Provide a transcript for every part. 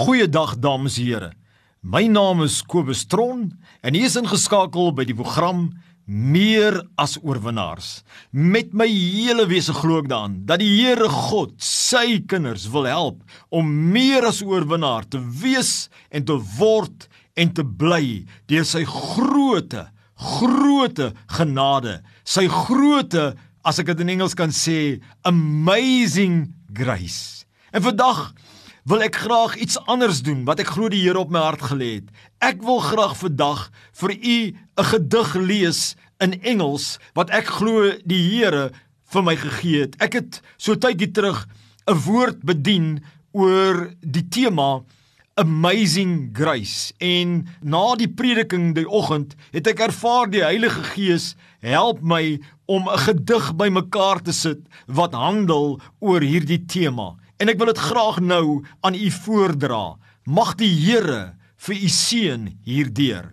Goeiedag dames en here. My naam is Kobus Tron en hier is ingeskakel by die program Meer as oorwinnaars. Met my hele wese glo ek daaraan dat die Here God sy kinders wil help om meer as oorwinnaar te wees en te word en te bly deur sy groote, groote genade, sy groote, as ek dit in Engels kan sê, amazing grace. En vandag wil ek graag iets anders doen wat ek glo die Here op my hart gelê het. Ek wil graag vandag vir u 'n gedig lees in Engels wat ek glo die Here vir my gegee het. Ek het so tydjie terug 'n woord bedien oor die tema amazing grace en na die prediking die oggend het ek ervaar die Heilige Gees help my om 'n gedig bymekaar te sit wat handel oor hierdie tema En ek wil dit graag nou aan u voordra. Mag die Here vir u seën hierdeur.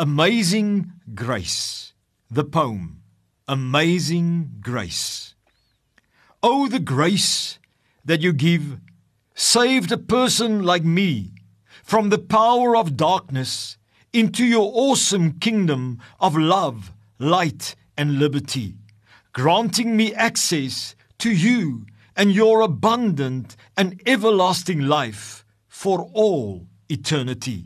Amazing grace. The poem. Amazing grace. Oh the grace that you give saved a person like me from the power of darkness into your awesome kingdom of love, light and liberty, granting me access to you and your abundant and everlasting life for all eternity.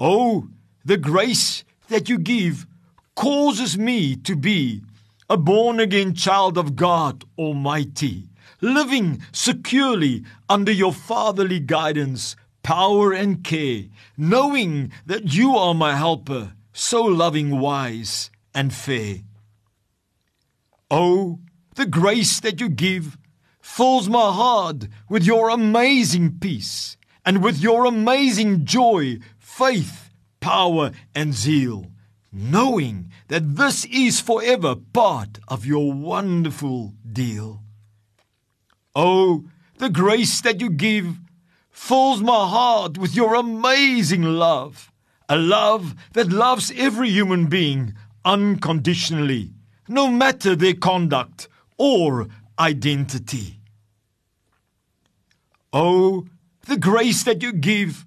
Oh, the grace that you give causes me to be a born again child of God Almighty, living securely under your fatherly guidance, power, and care, knowing that you are my helper, so loving, wise, and fair. Oh, the grace that you give fills my heart with your amazing peace and with your amazing joy, faith, power, and zeal, knowing that this is forever part of your wonderful deal. Oh, the grace that you give fills my heart with your amazing love, a love that loves every human being unconditionally, no matter their conduct or identity. Oh, the grace that you give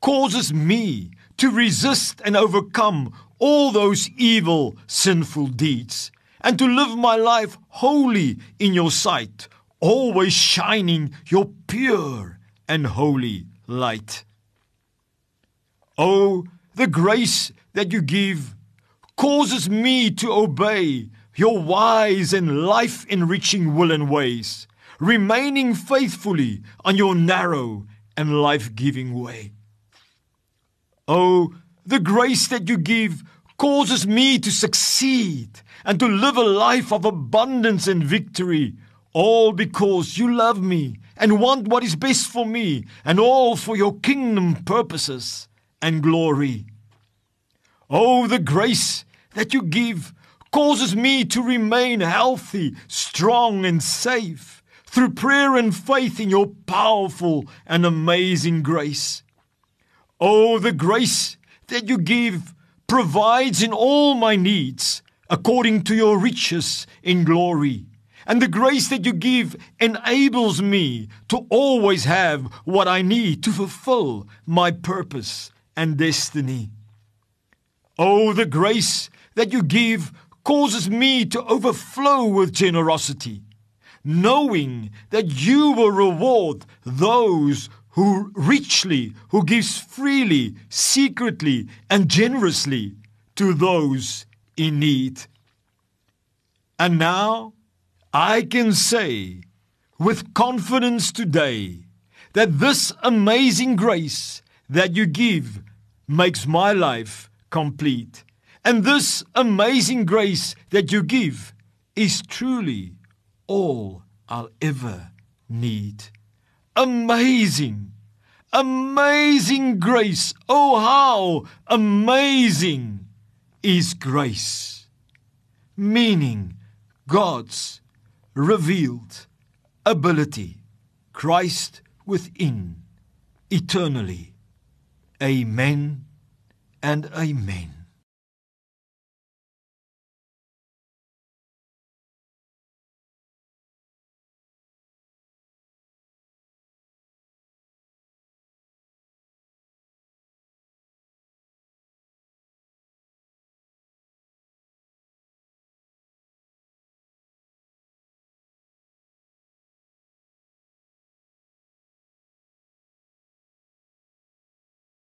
causes me to resist and overcome all those evil, sinful deeds and to live my life wholly in your sight, always shining your pure and holy light. Oh, the grace that you give causes me to obey your wise and life enriching will and ways, remaining faithfully on your narrow and life giving way. Oh, the grace that you give causes me to succeed and to live a life of abundance and victory, all because you love me and want what is best for me, and all for your kingdom purposes and glory. Oh, the grace that you give causes me to remain healthy, strong, and safe through prayer and faith in your powerful and amazing grace. Oh, the grace that you give provides in all my needs according to your riches in glory. And the grace that you give enables me to always have what I need to fulfill my purpose and destiny. Oh, the grace that you give causes me to overflow with generosity, knowing that you will reward those who richly, who gives freely, secretly, and generously to those in need. And now I can say with confidence today that this amazing grace that you give makes my life complete. And this amazing grace that you give is truly all I'll ever need. Amazing! Amazing grace! Oh, how amazing is grace! Meaning God's revealed ability, Christ within, eternally. Amen and amen.